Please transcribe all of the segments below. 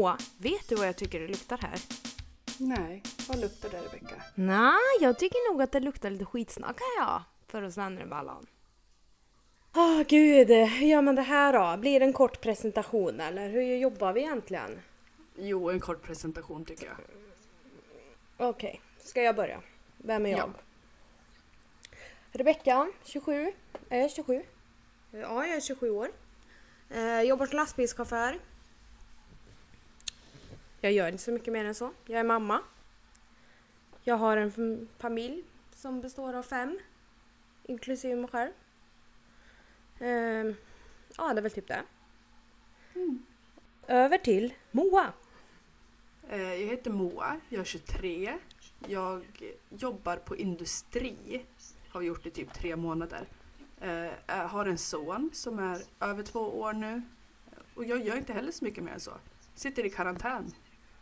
Moa, vet du vad jag tycker det luktar här? Nej, vad luktar det Rebecka? Nej, jag tycker nog att det luktar lite skitsnack här ja. För oss vänner emellan. Åh gud, hur gör man det här då? Blir det en kort presentation eller hur jobbar vi egentligen? Jo, en kort presentation tycker jag. Okej, ska jag börja? Vem är jag? Ja. Rebecka, 27. Är jag 27? Ja, jag är 27 år. Eh, jobbar som lastbilschaufför. Jag gör inte så mycket mer än så. Jag är mamma. Jag har en fam- familj som består av fem. Inklusive mig själv. Eh, ja, det är väl typ det. Över till Moa. Eh, Jag heter Moa, jag är 23. Jag jobbar på industri. Har gjort det i typ tre månader. Eh, Jag har en son som är över två år nu. Och jag gör inte heller så mycket mer än så. Sitter i karantän.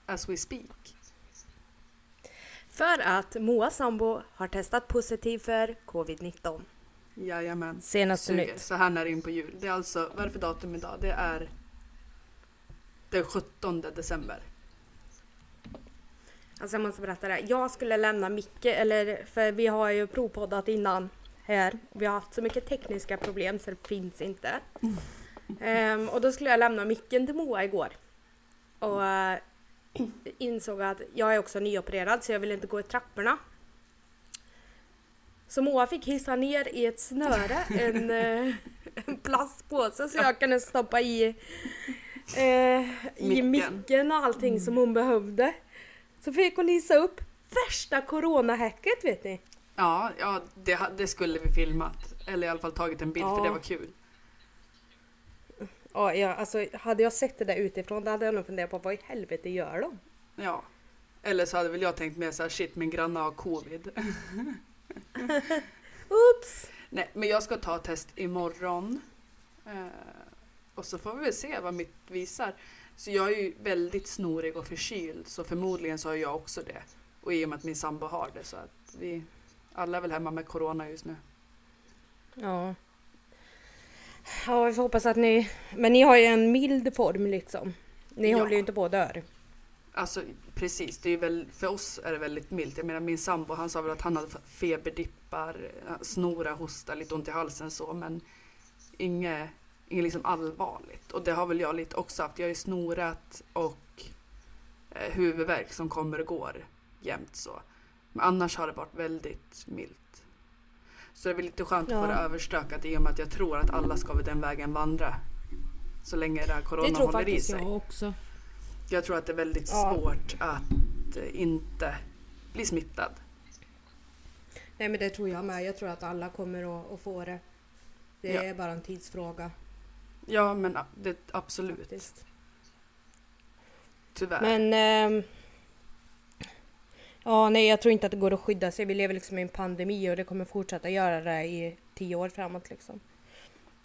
As we speak. För att Moas sambo har testat positiv för covid-19. Jajamän. Senaste Suger. nytt. Så här nära in på jul. Det är alltså, vad är det för datum idag? Det är den 17 december. Alltså jag måste berätta det. Jag skulle lämna Micke, eller för vi har ju provpoddat innan här. Vi har haft så mycket tekniska problem så det finns inte. Ehm, och då skulle jag lämna micken till Moa igår. Och eh, insåg att jag är också nyopererad så jag vill inte gå i trapporna. Så Moa fick hissa ner i ett snöre en, eh, en plastpåse så jag kunde stoppa i, eh, i Micken. och allting som hon behövde. Så fick hon hissa upp värsta coronahäcket vet ni. Ja, ja det, det skulle vi filmat. Eller i alla fall tagit en bild för Ja. det var kul. Ja, ja, alltså hade jag sett det där utifrån då hade jag nog funderat på vad i helvete gör de? Ja. Eller så hade väl jag tänkt mer så här, shit min granne har covid. Oops! Nej, men jag ska ta test imorgon. Eh, och så får vi väl se vad mitt visar. Så jag är ju väldigt snorig och förkyld så förmodligen så har jag också det. Och i och med att min sambo har det så att vi alla är väl hemma med corona just nu. Ja. Ja, vi får hoppas att ni... Men ni har ju en mild form liksom. Ni Ja. håller ju inte på att dö. Alltså precis, det är väl, för oss är det väldigt milt. Jag menar min sambo han sa väl att han hade feberdippar, eh, snora, hosta, lite ont i halsen så men inget, inget liksom allvarligt. Och det har väl jag lite också haft. Jag har ju snorat och eh, huvudvärk som kommer och går jämt så. Men annars har det varit väldigt milt. Så det är väl lite skönt att få Ja. det överstökat i och med att jag tror att alla ska väl den vägen vandra. Så länge det här corona Det tror håller i sig. jag också. Jag tror att det är väldigt Ja. svårt att eh, inte bli smittad. Nej men det tror jag med. Jag tror att alla kommer att, att få det. Det Ja. är bara en tidsfråga Ja, men det, absolut. faktiskt. Tyvärr. Men... ehm, ja, nej jag tror inte att det går att skydda sig. Vi lever liksom i en pandemi och det kommer fortsätta göra det i tio år framåt liksom.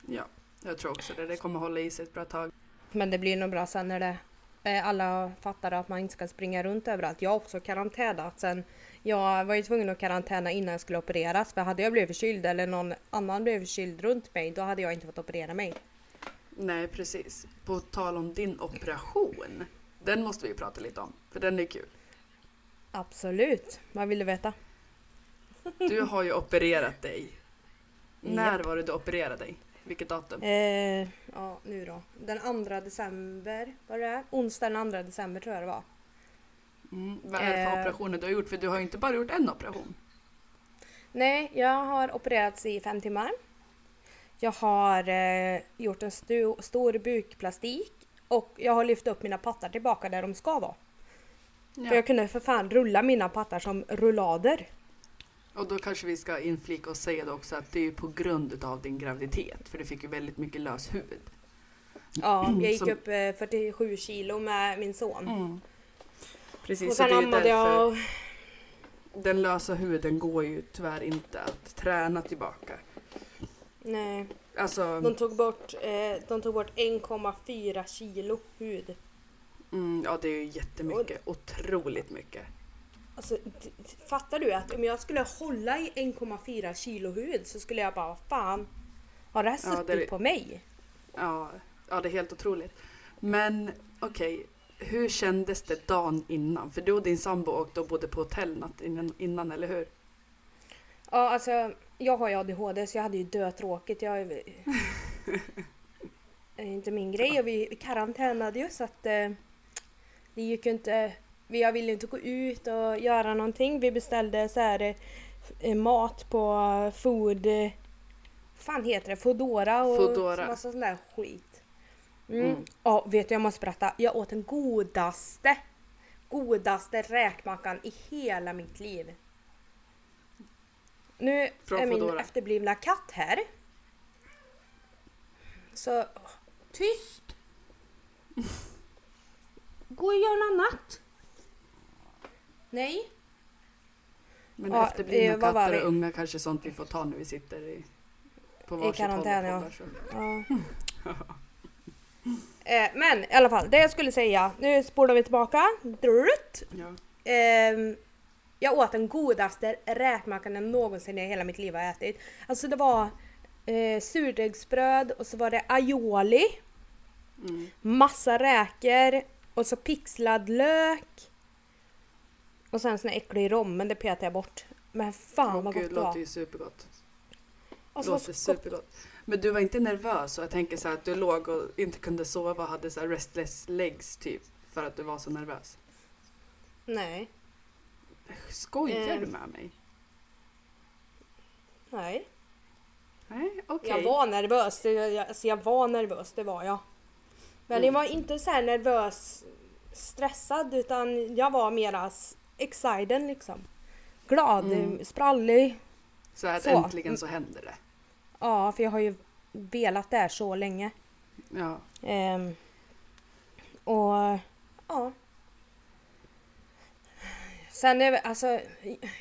Ja, jag tror också det. Det kommer hålla i sig ett bra tag. Men det blir nog bra sen när det eh, alla fattar att man inte ska springa runt överallt. Jag har också karantänat sen. Jag var ju tvungen att karantäna innan jag skulle opereras. För hade jag blivit förkyld eller någon annan blev förkyld runt mig då hade jag inte fått operera mig. Nej, precis. På tal om din operation. Den måste vi prata lite om, för den är kul. Absolut. Vad vill du veta? Du har ju opererat dig. När var det du opererade dig? Vilket datum? Eh, ja, nu då. Den 2 december var det. Onsdag den 2 december tror jag det var. Mm, vad är det för Eh. operationer du har gjort? För du har ju inte bara gjort en operation. Nej, jag har opererats i fem timmar. Jag har eh, gjort en stu- stor bukplastik och jag har lyft upp mina pattar tillbaka där de ska vara. För Ja. jag kunde för fan rulla mina pattar som rullader. Och då kanske vi ska inflika och säga det också att det är ju på grund av din graviditet. För du fick ju väldigt mycket lös hud. Ja, jag gick Som- upp eh, 47 kilo med min son. Mm. Precis, Och så sen det är därför jag... den lösa huden går ju tyvärr inte att träna tillbaka. Nej, Alltså, de tog bort, eh, de tog bort 1,4 kilo hud. Mm, ja det är ju jättemycket. Otroligt mycket. Alltså, fattar du att om jag skulle hålla i 1,4 kilo hud så skulle jag bara, fan, har det här Ja, suttit det är- på mig? Ja, ja, det är helt otroligt. Men okej, hur kändes det dagen innan? För du och din sambo åkte och bodde på hotell natten innan, innan, eller hur? Ja, alltså jag har ju ADHD så jag hade ju dötråkigt. Jag är inte min grej och vi karantänade ju så att eh, det gick ju inte. Vi ville inte gå ut och göra någonting. Vi beställde så här eh, mat på food... Fan heter det? Foodora och Foodora. massa sån där skit. Mm. Mm. Ja, vet du jag måste berätta. Jag åt den godaste, godaste räkmackan i hela mitt liv. Nu Från är min Foodora. efterblivna katt här. Så tyst! Gå och gör något annat. Nej. Men Ja, efterblivna eh, var katter vi? och unga kanske sånt vi får ta när vi sitter i, på I varsitt håll karantän, ja. eh, men i alla fall, det jag skulle säga. Nu spolar vi tillbaka. Ja. Ehm, jag åt den godaste räkmackan jag någonsin i hela mitt liv har ätit. Alltså det var eh, surdegsbröd och så var det aioli, Mm. massa räkor och så pixlad lök. Och sen sån här äcklig rom, men det petade jag bort. Men fan Åh vad gud, gott det låter var. ju supergott. Alltså, låter gott. supergott. Men du var inte nervös? Och jag tänker så här att du låg och inte kunde sova och hade så här restless legs typ för att du var så nervös. Nej, Skojar Eh. du med mig? nej. Nej, okej. Jag var nervös, det, jag, alltså jag var nervös, det var jag. Men Mm. jag var inte så här nervös, stressad utan jag var mera excited liksom. Glad, Mm. sprallig. Så att Så. äntligen så händer det. Ja, för jag har ju velat det här så länge. Ja. Ehm, och ja. Sen är alltså,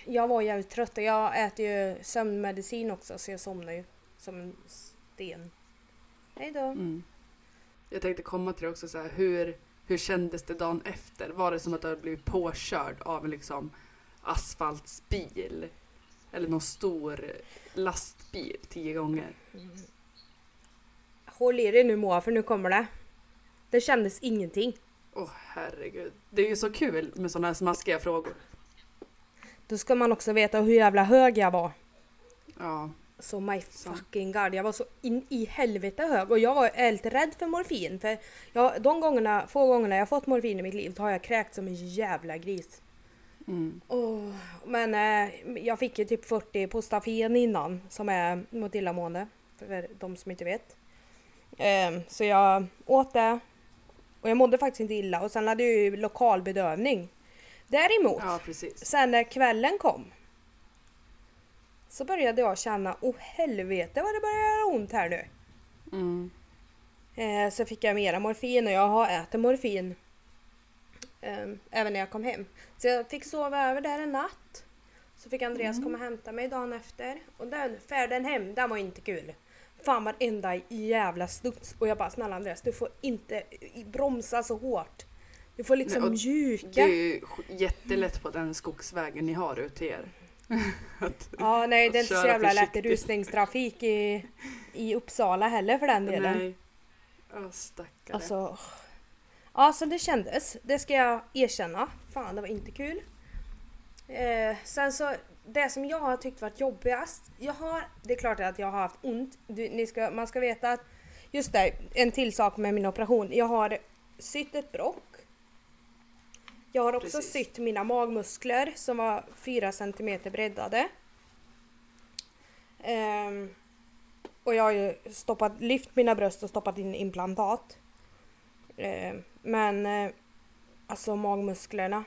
jag var jävligt trött och jag äter ju sömnmedicin också så jag somnar ju som en sten. Hej då. Mm. Jag tänkte komma till det också så här, hur, hur kändes det dagen efter? Var det som att du hade blivit påkörd av liksom asfaltsbil? Eller någon stor lastbil tio gånger? Håll i dig nu Moa för nu kommer det. Det kändes ingenting. Åh herregud. Det är ju så kul med sådana här smaskiga frågor. Då ska man också veta hur jävla hög jag var. Ja. Så my fucking god, jag var så in i helvete hög och jag var helt rädd för morfin. För jag, de gångerna, få gångerna jag fått morfin i mitt liv har jag kräkt som en jävla gris. Mm. Åh, men eh, jag fick ju typ 40 på Stafen innan som är mot illamående. För de som inte vet. Eh, så jag åt det. Och jag mådde faktiskt inte illa och sen hade jag ju lokal bedövning. Däremot, Ja, sen när kvällen kom. Så började jag känna, oh helvete vad det börjar göra ont här nu. Mm. Eh, så fick jag mera morfin och jag har ätit morfin eh, även när jag kom hem. Så jag fick sova över där en natt. Så fick Andreas komma och hämta mig dagen efter. Och den färden hem, den var inte kul. Fan varenda jävla studs. Och jag bara snälla Andreas, du får inte bromsa så hårt. Du får liksom Nej, mjuka. Det är ju jättelätt på den skogsvägen ni har ut till er. Att- Ja nej det är inte så jävla lätt i försiktigt. rusningstrafik i, i Uppsala heller för den delen. Nej. Åh stackare. Alltså, ja så det kändes. Det ska jag erkänna. Fan det var inte kul. Eh, sen så, det som jag har tyckt varit jobbigast. Jag har, det är klart att jag har haft ont. Du, ni ska, man ska veta att, just det, en till sak med min operation. Jag har sytt ett brock. Jag har också Precis. sytt mina magmuskler som var 4 cm breddade. Ehm, och jag har ju stoppat, lyft mina bröst och stoppat in implantat. Eh, men eh, alltså magmusklerna.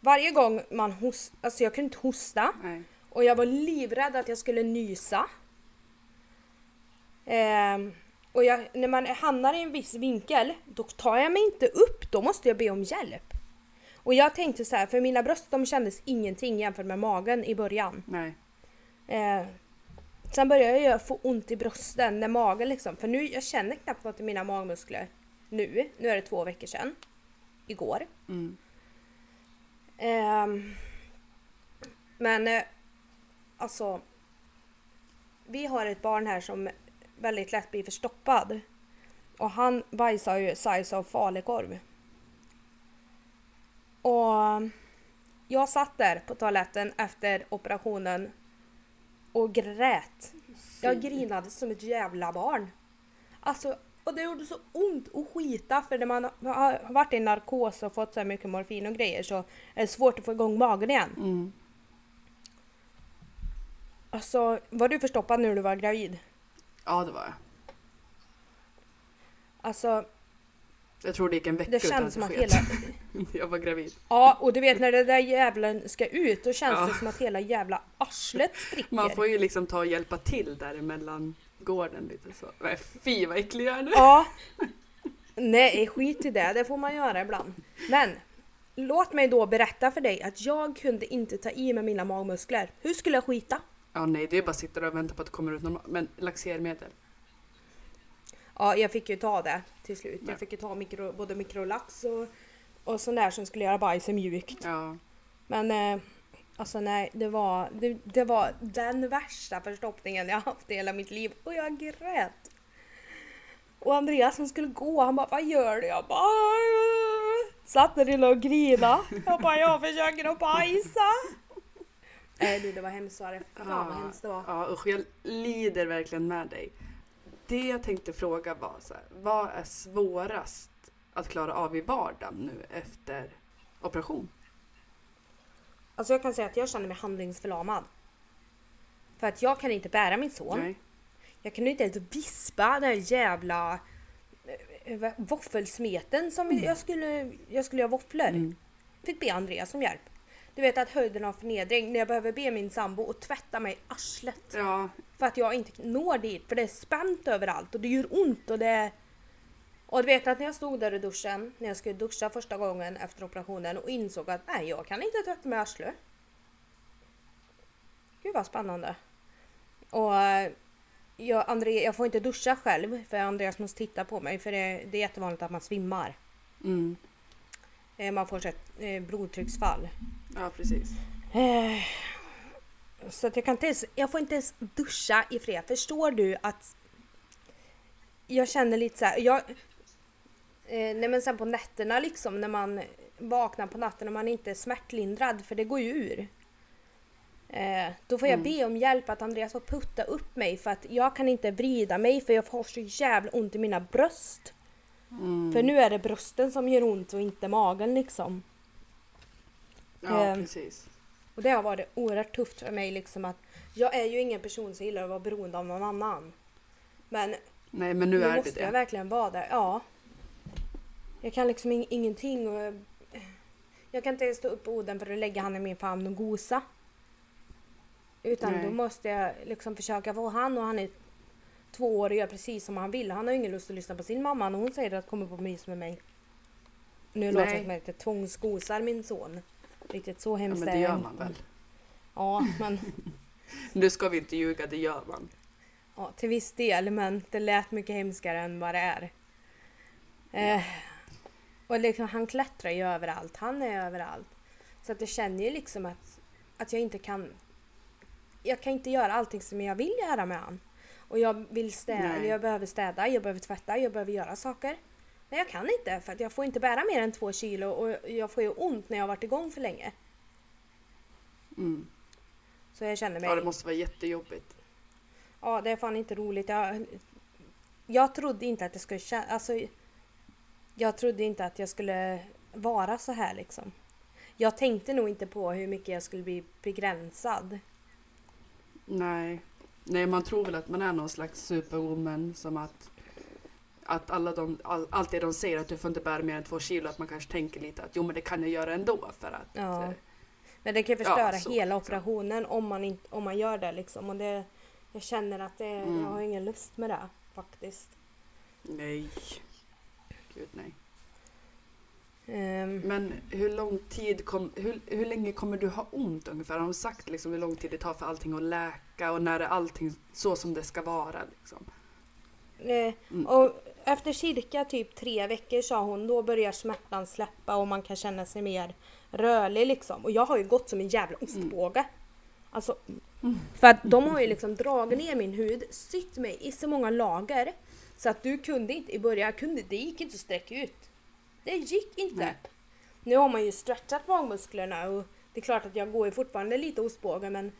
Varje gång man host, alltså jag kunde inte hosta Nej. och jag var livrädd att jag skulle nysa. Ehm, och jag, när man hamnar i en viss vinkel, då tar jag mig inte upp, då måste jag be om hjälp. Och jag tänkte så här, för mina bröst de kändes ingenting jämfört med magen i början. Nej. Eh, sen började jag få ont i brösten, när magen liksom. För nu, jag känner knappt något i mina magmuskler. Nu, nu är det två veckor sedan. Igår. Mm. Ehm, men eh, alltså. Vi har ett barn här som väldigt lätt blir förstoppad. och han bajsade ju size av falukorv. Och jag satt där på toaletten efter operationen och grät. Jag grinade som ett jävla barn. Alltså, och det gjorde så ont att skita för när man har varit i narkos och fått så här mycket morfin och grejer så är det svårt att få igång magen igen. Mm. Alltså, var du förstoppad när du var gravid? Ja, det var jag. Alltså, Jag tror det gick en vecka det utan känns som att hela... jag var gravid. Ja, och du vet när det där jävlen ska ut då känns Ja. det som att hela jävla arslet spricker. Man får ju liksom ta och hjälpa till där emellan gården lite så. Nej, fy vad äcklig jag är nu. Ja. Nej, skit i det. Det får man göra ibland. Men låt mig då berätta för dig att jag kunde inte ta i med mina magmuskler. Hur skulle jag skita? Ja, nej, det är bara att sitta där och vänta på att det kommer ut normalt. Men laxermedel. Ja, jag fick ju ta det till slut. Ja. Jag fick ju ta mikro, både mikrolax och, och sån där som skulle göra bajset mjukt. Ja. Men eh, alltså nej, det var, det, det var den värsta förstoppningen jag haft i hela mitt liv och jag grät. Och Andreas som skulle gå, han bara vad gör du? Jag bara. Satt där inne och grina. Jag bara jag försöker att bajsa. Nej du det var hemskt var det. Fan vad hemskt det var. Ja usch, jag lider verkligen med dig. Det jag tänkte fråga var så här, vad är svårast att klara av i vardagen nu efter operation? Alltså jag kan säga att jag känner mig handlingsförlamad. För att jag kan inte bära min son. Nej. Jag kunde inte ens vispa den här jävla eh, våffelsmeten som jag skulle, jag skulle göra våfflor. Mm. Fick be Andreas om hjälp. Du vet att höjden av förnedring när jag behöver be min sambo att tvätta mig arslet. Ja, För att jag inte når dit för det är spänt överallt och det gör ont och det... Och du vet att när jag stod där i duschen, när jag skulle duscha första gången efter operationen och insåg att nej jag kan inte tvätta mig arslet. Gud vad spännande. Och jag, André, jag får inte duscha själv för Andreas måste titta på mig för det, det är jättevanligt att man svimmar. mm. Eh, Man får så ett eh, blodtrycksfall. ja precis. Eh, Så att jag kan inte ens, jag får inte ens duscha i fred. Förstår du att jag känner lite så här, jag, nej men sen på nätterna liksom när man vaknar på natten och man inte är smärtlindrad för det går ju ur. Eh, då får jag Mm. be om hjälp att Andreas får putta upp mig för att jag kan inte vrida mig för jag får så jävla ont i mina bröst. Mm. För nu är det brösten som gör ont och inte magen liksom. Ja eh, precis. Och det har varit oerhört tufft för mig liksom att jag är ju ingen person som gillar att vara beroende av någon annan. Men Nej men nu nu är det måste jag det. verkligen vara där. Ja. Jag kan liksom ing- ingenting och jag kan inte stå upp på Oden för att lägga han i min famn och gosa. Utan Nej. då måste jag liksom försöka få han och han är två år och gör precis som han vill. Han har ingen lust att lyssna på sin mamma när hon säger att komma på mys med mig. Nu låter det som att jag tvångsgosar min son. Riktigt så Ja, hemskt men är det gör man väl. Ja, men Nu ska vi inte ljuga, det gör man. ja, till viss del. Men det lät mycket hemskare än vad det är. Eh, och liksom, han klättrar ju överallt. Han är överallt. Så att jag känner ju liksom att, att jag inte kan... Jag kan inte göra allting som jag vill göra med han. Och jag vill städa, Nej. jag behöver städa, jag behöver tvätta, jag behöver göra saker. Men jag kan inte för att jag får inte bära mer än två kilo och jag får ju ont när jag har varit igång för länge. Mm. Så jag känner mig... Ja det måste vara jättejobbigt. Ja, det är fan inte roligt. Jag, jag trodde inte att det skulle kännas... Alltså, jag trodde inte att jag skulle vara så här liksom. Jag tänkte nog inte på hur mycket jag skulle bli begränsad. Nej. Nej man tror väl att man är någon slags superwoman som att att alla de, all, allt det de säger att du får inte bära mer än två kilo att man kanske tänker lite att jo men det kan jag göra ändå för att Ja. eh, Men det kan ju förstöra Ja, så, hela operationen om man, inte, om man gör det liksom. Och det, jag känner att det, Mm. jag har ingen lust med det faktiskt. nej. Gud nej. Ehm, Men hur lång tid kom, hur, hur länge kommer du ha ont ungefär? Har de sagt liksom hur lång tid det tar för allting att läka och när är allting så som det ska vara liksom? Eh, Mm. Och efter cirka typ tre veckor sa hon, då börjar smärtan släppa och man kan känna sig mer rörlig liksom. Och jag har ju gått som en jävla ostbåge. Alltså, för att de har ju liksom dragit ner min hud, sytt mig i så många lager. Så att du kunde inte i början, kunde, det gick inte att sträcka ut. Det gick inte. Nej. Nu har man ju stretchat magmusklerna och det är klart att jag går ju fortfarande lite ostbåge men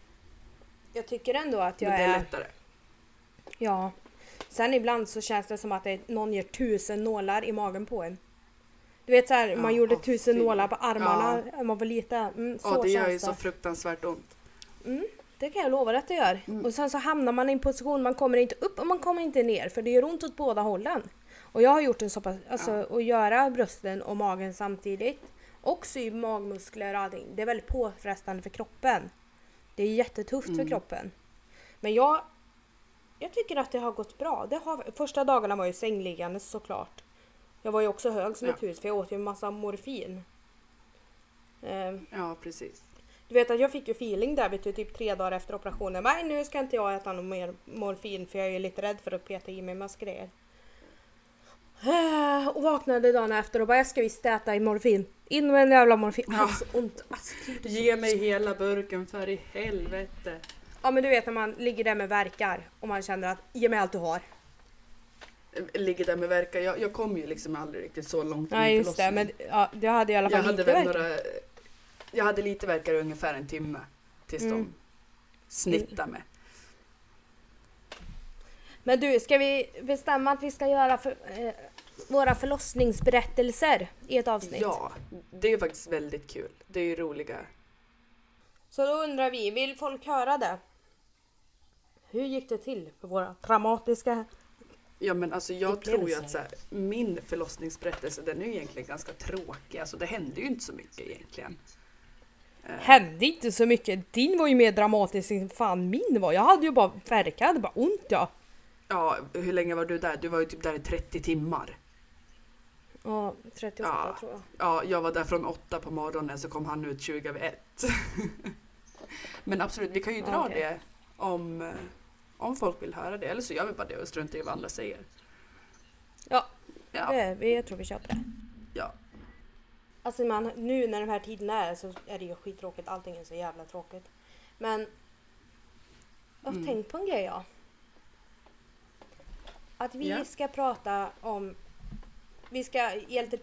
jag tycker ändå att jag Men det är är... lättare. Ja. Sen ibland så känns det som att det, någon gör tusen nålar i magen på en. Du vet såhär, man Ja, gjorde åh, tusen fy. nålar på armarna när man var liten. Mm, så Ja, det gör ju känns så det. fruktansvärt ont. Det kan jag lova att det gör. Mm. Och sen så hamnar man i en position, man kommer inte upp och man kommer inte ner för det gör ont åt båda hållen. Och jag har gjort en så pass, alltså Ja. att göra brösten och magen samtidigt och sy magmuskler och allting. Det är väldigt påfrestande för kroppen. Det är jättetufft för Mm. kroppen. Men jag, jag tycker att det har gått bra. Det har, första dagarna var ju sängliggande såklart. Jag var ju också hög som Ja. ett hus för jag åt ju en massa morfin. Ehm, Ja, precis. du vet att jag fick ju feeling där vet du, typ tre dagar efter operationen. Nej nu ska inte jag äta något mer morfin för jag är lite rädd för att peta i mig massa grejer. Eh, Och vaknade dagen efter och bara jag ska visst äta i morfin. In med en jävla morfin. Ja. Alltså ont. Alltså, Ge mig hela burken för i helvete. ja men du vet när man ligger där med verkar och man känner att ge mig allt du har. Ligger där med verkar. Jag, jag kom ju liksom aldrig riktigt så långt Nej just det men ja, det hade i alla jag fall hade lite väl verkar. några... Jag hade lite verkar ungefär en timme. Tills Mm. de snittade mig. Men du, ska vi bestämma att vi ska göra för, eh, våra förlossningsberättelser i ett avsnitt? Ja, det är ju faktiskt väldigt kul. Det är ju roliga. Så då undrar vi, vill folk höra det? Hur gick det till för våra dramatiska... Ja men alltså jag tror ju att så här, min förlossningsberättelse den är ju egentligen ganska tråkig. Alltså det hände ju inte så mycket egentligen. Eh, Hände inte så mycket. Din var ju mer dramatisk än fan min var. Jag hade ju bara verkat, jag hade bara ont ja. Ja, hur länge var du där? Du var ju typ där i 30 timmar. Ja, 38 Ja. tror jag. Ja, jag var där från 8 på morgonen så kom han ut 20 över 1. Men absolut, vi kan ju dra Okej. det om, eh, om folk vill höra det. Eller så gör vi bara det och struntar i vad andra säger. Ja, Ja, det, jag tror vi kör på det. ja. Alltså man, nu när de här tiderna är så är det ju skittråkigt. Allting är så jävla tråkigt. Men jag har Mm. tänkt på en grej ja. Att vi Ja. ska prata om... Vi ska ge lite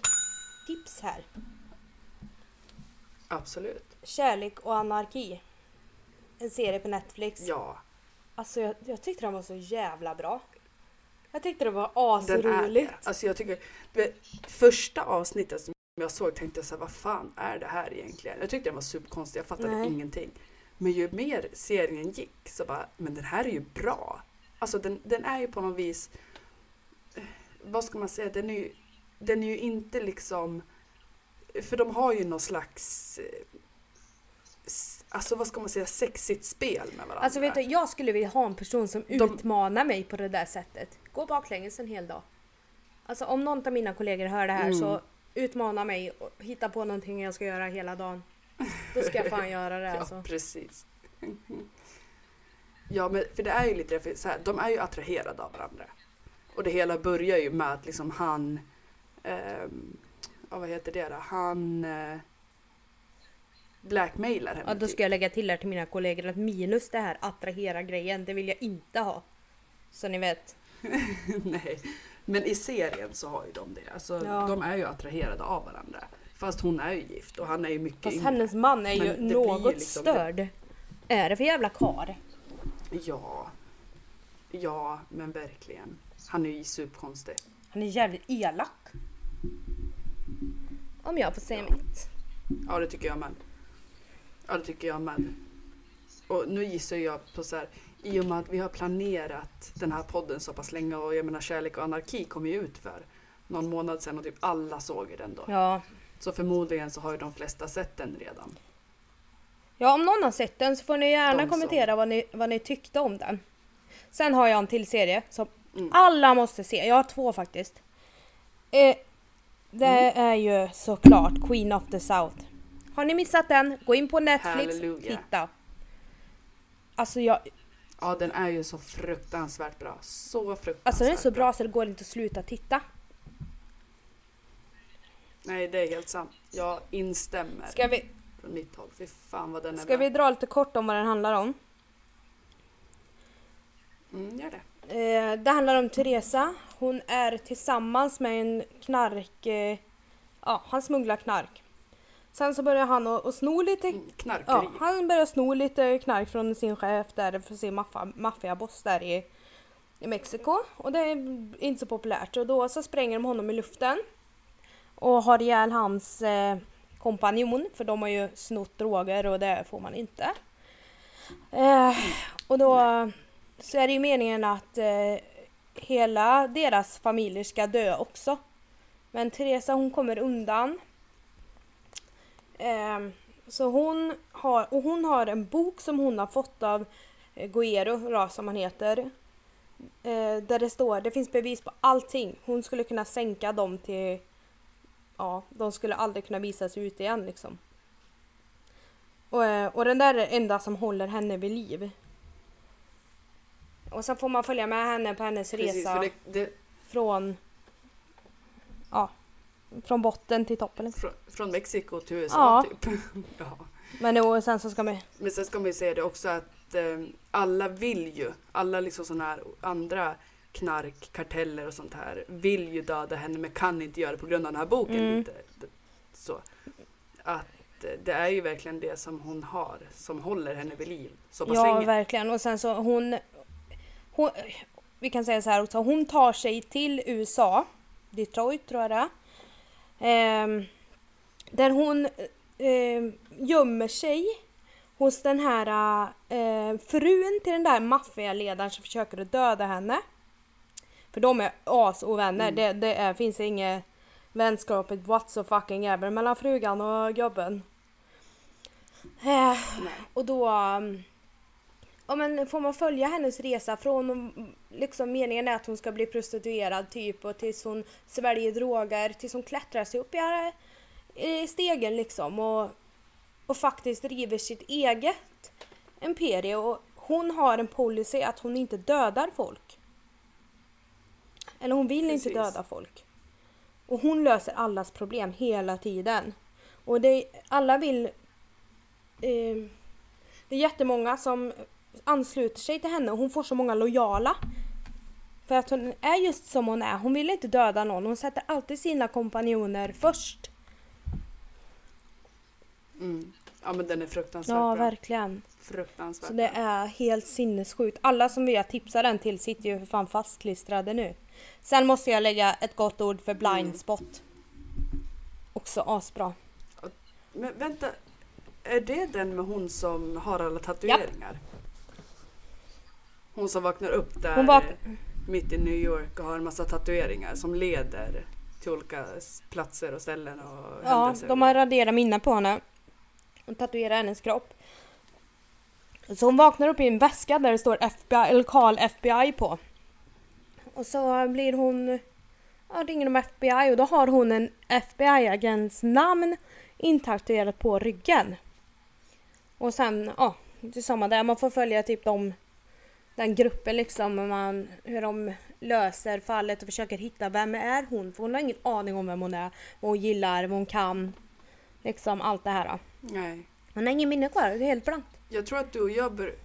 tips här. absolut. Kärlek och anarki. En serie på Netflix. Ja, Alltså jag, jag tyckte den var så jävla bra. Jag tyckte det var är asroligt. det. Alltså jag tycker, första avsnittet som jag såg tänkte jag så här, vad fan är det här egentligen? Jag tyckte den var superkonstig, jag fattade Nej. ingenting. Men ju mer serien gick så bara, men den här är ju bra. Alltså den, den är ju på något vis, vad ska man säga, den är ju, den är ju inte liksom, för de har ju någon slags, eh, alltså vad ska man säga, sexigt spel med varandra. Alltså vet du, jag skulle vilja ha en person som De- utmanar mig på det där sättet. Gå baklänges en hel dag. Alltså om någon av mina kollegor hör det här Mm. så utmana mig och hitta på någonting jag ska göra hela dagen. Då ska jag fan göra det Ja, alltså. precis. Ja, men för det är ju lite för så här, de är ju attraherade av varandra. Och det hela börjar ju med att liksom han, ehm, ja, vad heter det då? Han eh, blackmailar henne. Ja, då typ. ska jag lägga till här till mina kollegor att minus det här attrahera grejen, det vill jag inte ha. Så ni vet. Nej, men i serien så har ju de det. Alltså, Ja. De är ju attraherade av varandra. Fast hon är ju gift och han är ju mycket Fast yngre. hennes man är ju något liksom- störd. Är det för jävla kar? Ja, ja, men verkligen. Han är ju superkonstig. Han är jävligt elak. Om jag får säga Ja. mitt. Ja, det tycker jag med. Ja, det tycker jag med. Och nu gissar jag på så här, i och med att vi har planerat den här podden så pass länge och jag menar Kärlek och anarki kom ju ut för någon månad sedan och typ alla såg den då. Ja. Så förmodligen så har ju de flesta sett den redan. Ja, om någon har sett den så får ni gärna De som- kommentera vad ni, vad ni tyckte om den. Sen har jag en till serie som Mm. alla måste se. Jag har två faktiskt. Eh, det Mm. är ju såklart Queen of the South. Har ni missat den? Gå in på Netflix, Halleluja. titta. Alltså, jag, Ja, den är ju så fruktansvärt bra. Så fruktansvärt alltså den är så bra så det går inte att sluta titta. Nej, det är helt sant. Jag instämmer Ska vi, från mitt håll. Fy fan vad den är ska bra. vi dra lite kort om vad den handlar om? Mm, gör det. Eh, det handlar om Teresa. Hon är tillsammans med en knark... Eh, ja, han smugglar knark. Sen så börjar han att sno lite Mm, Knarkeri. Ja, han börjar sno lite knark från sin chef där för sin maffiaboss där i, i Mexiko. Och det är inte så populärt. Och då så spränger de honom i luften. Och har ihjäl hans eh, kompanjon för de har ju snott droger och det får man inte. Eh, och då så är det ju meningen att eh, hela deras familjer ska dö också. Men Teresa hon kommer undan. Eh, så hon har, och hon har en bok som hon har fått av eh, Guero, då, som han heter. Eh, där det står, det finns bevis på allting. Hon skulle kunna sänka dem till, ja, de skulle aldrig kunna visas ut igen liksom. Och, eh, och den där är det enda som håller henne vid liv. Och sen får man följa med henne på hennes Precis, resa det, det, från, ja, från botten till toppen. Liksom. från, från Mexiko till USA Ja. typ. ja. Men då, sen så ska man Men sen ska man ju säga det också att eh, alla vill ju, alla liksom sådana här andra knarkkarteller och sånt här vill ju döda henne men kan inte göra det på grund av den här boken. Mm. Så. Att eh, det är ju verkligen det som hon har som håller henne vid liv så pass Ja, länge. verkligen. Och sen så hon, hon... Vi kan säga så här också. Hon tar sig till USA. Detroit tror jag det är. Ehm, Där hon eh, gömmer sig hos den här eh, frun till den där maffialedaren som försöker att döda henne. För de är asovänner. Mm. Det, det är, finns inget vänskapet whatsoever ever mellan frugan och gubben. Eh, och då um, ja, men får man följa hennes resa från liksom meningen är att hon ska bli prostituerad typ och tills hon sväljer droger tills hon klättrar sig upp i, i stegen liksom och, och faktiskt driver sitt eget imperie och hon har en policy att hon inte dödar folk. Eller hon vill inte Precis. döda folk. Och hon löser allas problem hela tiden. Och det, alla vill eh, det är jättemånga som ansluter sig till henne och hon får så många lojala. För att hon är just som hon är. Hon vill inte döda någon. Hon sätter alltid sina kompanjoner först. Mm. Ja men den är fruktansvärt Ja, bra. verkligen. Fruktansvärt Så det är helt sinnessjukt. Alla som vi har tipsat den till sitter ju för fan fastklistrade nu. Sen måste jag lägga ett gott ord för Mm. Blindspot. Också asbra. Men vänta, är det den med hon som har alla tatueringar? Hon som vaknar upp där vak- mitt i New York och har en massa tatueringar som leder till olika platser och ställen och Ja, händelser. de har raderat minnen på henne. Och tatuerat hennes kropp. Så hon vaknar upp i en väska där det står FBI, eller Karl FBI på. Och så blir hon... Ja, ringer de FBI och då har hon en FBI-agents namn intatuerat på ryggen. Och sen, ja, det är samma där. Man får följa typ de, den gruppen liksom. Man, hur de löser fallet och försöker hitta vem är hon? För hon har ingen aning om vem hon är. Vad hon gillar, vad hon kan. Liksom allt det här. Nej. Hon har ingen minne kvar, det är helt blankt. Jag tror att du och jag bör...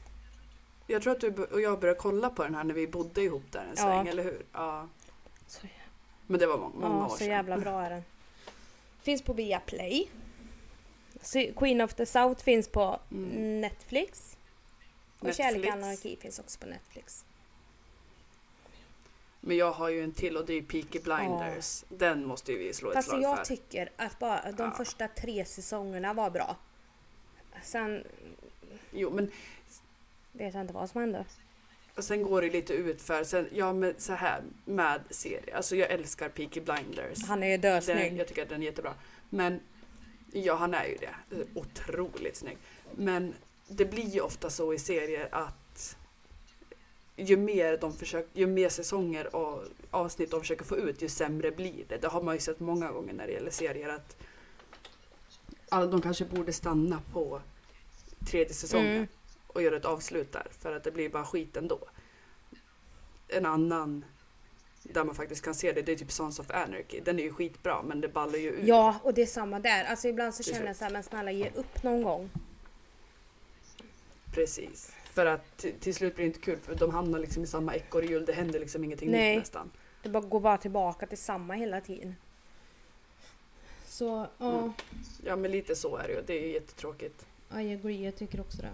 Jag tror att du och jag började kolla på den här när vi bodde ihop där en Ja. sväng, eller hur? Ja. Så, Men det var många, många ja, år så sedan. jävla bra är den. Finns på Viaplay. Så Queen of the South finns på Mm. Netflix. Och. Kärlek och anarki finns också på Netflix. Men jag har ju en till och det är Peaky Blinders. Den måste ju vi slå ett Fast slag jag för. tycker att bara de Ja. första tre säsongerna var bra. Sen Jo, men vet jag inte vad som hände. och sen går det lite ut för sen, ja men så här med serier. Alltså jag älskar Peaky Blinders. Han är ju dösnygg. jag tycker att den är jättebra. Men ja, han är ju det. Otroligt snygg. Men det blir ju ofta så i serier att ju mer, de försöker, ju mer säsonger och avsnitt de försöker få ut, ju sämre blir det. Det har man ju sett många gånger när det gäller serier att all, de kanske borde stanna på tredje säsongen Mm. och göra ett avslut där för att det blir bara skit ändå. En annan där man faktiskt kan se det, det är typ Sons of Anarchy. Den är ju skitbra men det ballar ju ur. Ja, och det är samma där. Alltså ibland så känner jag så här, men snälla ge upp någon gång. Precis. För att till, slut blir det inte kul för de hamnar liksom i samma ekorrhjul. Det händer liksom ingenting Nej. nytt nästan. Det bara går bara tillbaka till samma hela tiden. Så ja, Mm. Ja men lite så är det ju. Det är ju jättetråkigt. I agree, jag tycker också det.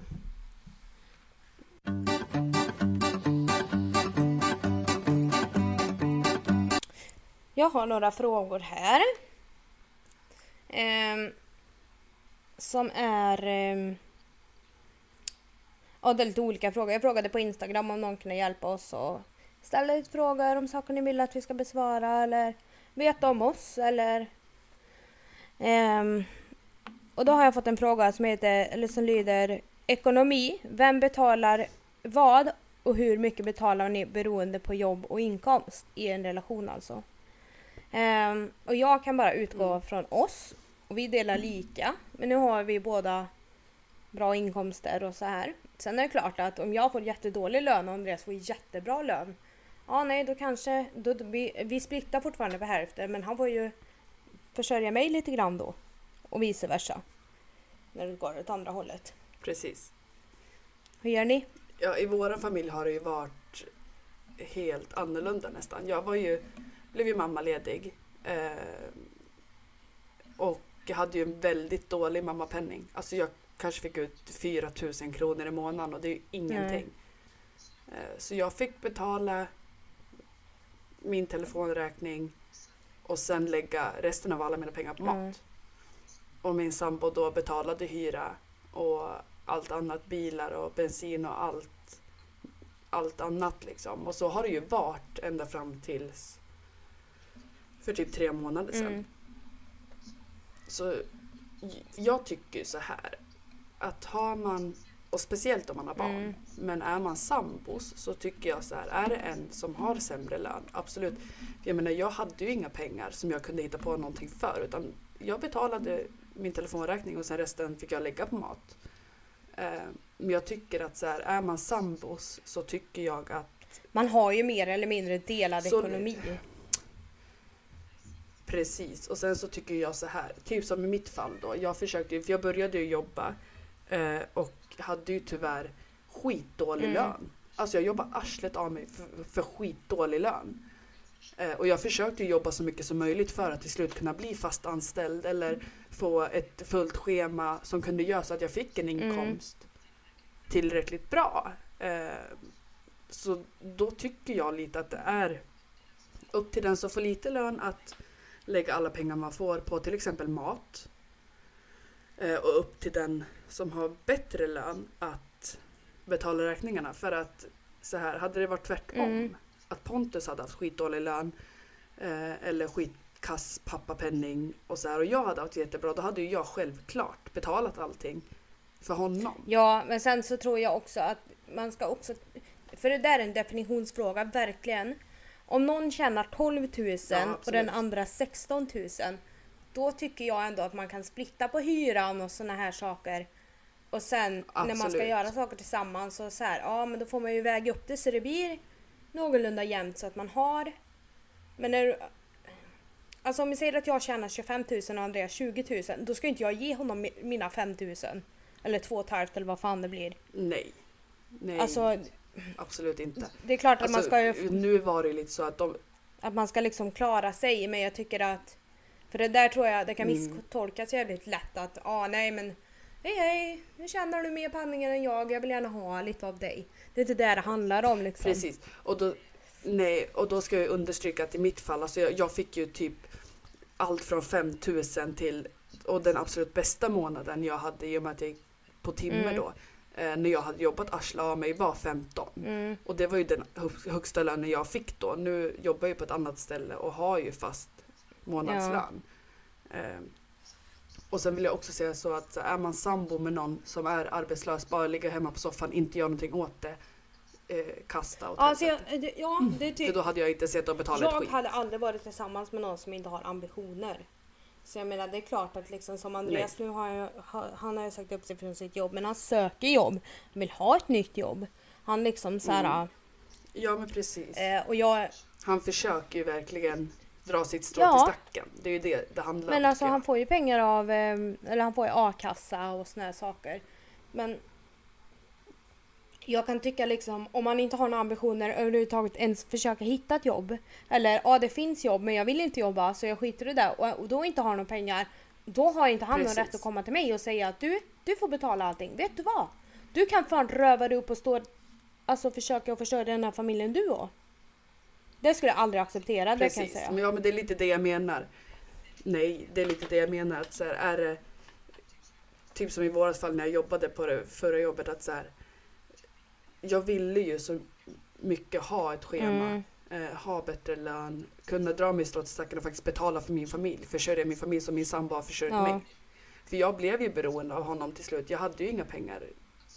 Jag har några frågor här. Ehm, som är... ehm, det är lite olika frågor. Jag frågade på Instagram om någon kunde hjälpa oss och ställa lite frågor om saker ni vill att vi ska besvara eller veta om oss eller... Ehm, och då har jag fått en fråga som, heter, eller som lyder Ekonomi. Vem betalar vad och hur mycket betalar ni beroende på jobb och inkomst i en relation alltså? Ehm, och jag kan bara utgå Mm. från oss och vi delar lika. Men nu har vi båda bra inkomster och så här. Sen är det klart att om jag får jättedålig lön och Andreas får jättebra lön. Ja nej då kanske, då, vi, vi splittar fortfarande på hälften men han får ju försörja mig lite grann då. Och vice versa. När det går åt andra hållet. Precis. Hur gör ni? Ja, i vår familj har det ju varit helt annorlunda nästan. Jag var ju, blev ju mammaledig eh, och jag hade ju en väldigt dålig mammapenning. Alltså jag kanske fick ut 4 000 kronor i månaden och det är ju ingenting. Eh, så jag fick betala min telefonräkning och sen lägga resten av alla mina pengar på mat. Mm. Och min sambo då betalade hyra och allt annat, bilar och bensin och allt, allt annat liksom. Och så har det ju varit ända fram tills för typ tre månader sedan. Mm. Så jag tycker så här att har man, och speciellt om man har barn, Mm. men är man sambos så tycker jag så här, är det en som har sämre lön, absolut. Jag menar jag hade ju inga pengar som jag kunde hitta på någonting för utan jag betalade min telefonräkning och sen resten fick jag lägga på mat. Eh, Men jag tycker att så här, är man sambos så tycker jag att Man har ju mer eller mindre delad Så- ekonomi. Precis, och sen så tycker jag så här, typ som i mitt fall då. Jag försökte ju, för jag började ju jobba eh, och hade ju tyvärr skitdålig Mm. lön. Alltså jag jobbade arslet av mig för, för skitdålig lön. Eh, och jag försökte jobba så mycket som möjligt för att till slut kunna bli fast anställd eller få ett fullt schema som kunde göra så att jag fick en Mm. inkomst tillräckligt bra. Eh, så då tycker jag lite att det är upp till den som får lite lön att lägga alla pengar man får på till exempel mat. Eh, och upp till den som har bättre lön att betala räkningarna. För att så här, hade det varit tvärtom, Mm. att Pontus hade haft skitdålig lön eh, eller skitkass pappapenning och så här och jag hade haft jättebra, då hade ju jag självklart betalat allting för honom. Ja, men sen så tror jag också att man ska också... För det där är en definitionsfråga, verkligen. Om någon tjänar 12 000 Ja, och den andra 16 000. Då tycker jag ändå att man kan splitta på hyran och såna här saker. Och sen när man ska Absolut. göra saker tillsammans så, så här, ja men då får man ju väga upp det så det blir någorlunda jämnt så att man har. Men när Alltså om vi säger att jag tjänar 25 000 och Andreas 20 000, då ska inte jag ge honom mi- mina 5 000. Eller 2 500 eller vad fan det blir. Nej. Nej, Alltså absolut inte. det är klart att man Alltså, ska ju, Nu var det lite så att de, att man ska liksom klara sig men jag tycker att för det där tror jag det kan Mm. misstolkas jävligt lätt att ah, nej men hej hej nu tjänar du mer pengar än jag jag vill gärna ha lite av dig. Det är inte det det handlar om liksom. Precis. Och då, nej, och då ska jag understryka att i mitt fall, alltså jag, jag fick ju typ allt från 5000 till, och den absolut bästa månaden jag hade i och med att jag gick på timme Mm. då, eh, när jag hade jobbat arsla av mig var 15. Mm, Och det var ju den hö- högsta lönen jag fick då. Nu jobbar jag på ett annat ställe och har ju fast månadslön. Eh, och sen vill jag också säga så att är man sambo med någon som är arbetslös, bara ligga hemma på soffan, inte göra någonting åt det, eh, kasta åt alltså jag, det- ja, det För tycker då hade jag inte sett att betala ett Jag skit. hade aldrig varit tillsammans med någon som inte har ambitioner. Så jag menar det är klart att liksom som Andreas nu har jag, ha- han har ju sagt upp sig från sitt jobb men han söker jobb. Han vill ha ett nytt jobb. Han liksom så här, Mm. Ja men precis. eh, och jag, Han försöker ju verkligen dra sitt strå Ja. till stacken. Det är ju det det handlar men om. alltså tycker han får ju pengar av, eh, eller han får ju a-kassa och såna här saker. Men jag kan tycka liksom om man inte har några ambitioner överhuvudtaget ens försöka hitta ett jobb. Eller ja det finns jobb men jag vill inte jobba så jag skiter i det och, och då inte har några pengar. Då har inte han någon Precis. rätt att komma till mig och säga att du, du får betala allting. Vet du vad? Du kan fan röva dig upp och stå, alltså försöka att försörja den här familjen du har. Det skulle jag aldrig acceptera, det kan jag Precis, säga. men ja men det är lite det jag menar. Nej, det är lite det jag menar. Att så här, är det, typ som i vårat fall när jag jobbade på det förra jobbet. att så här, Jag ville ju så mycket ha ett schema. Mm. eh, ha bättre lön, kunna dra mig till stacken och faktiskt betala för min familj. Försörja min familj som min sambo har försörjt Ja. mig. För jag blev ju beroende av honom till slut. Jag hade ju inga pengar.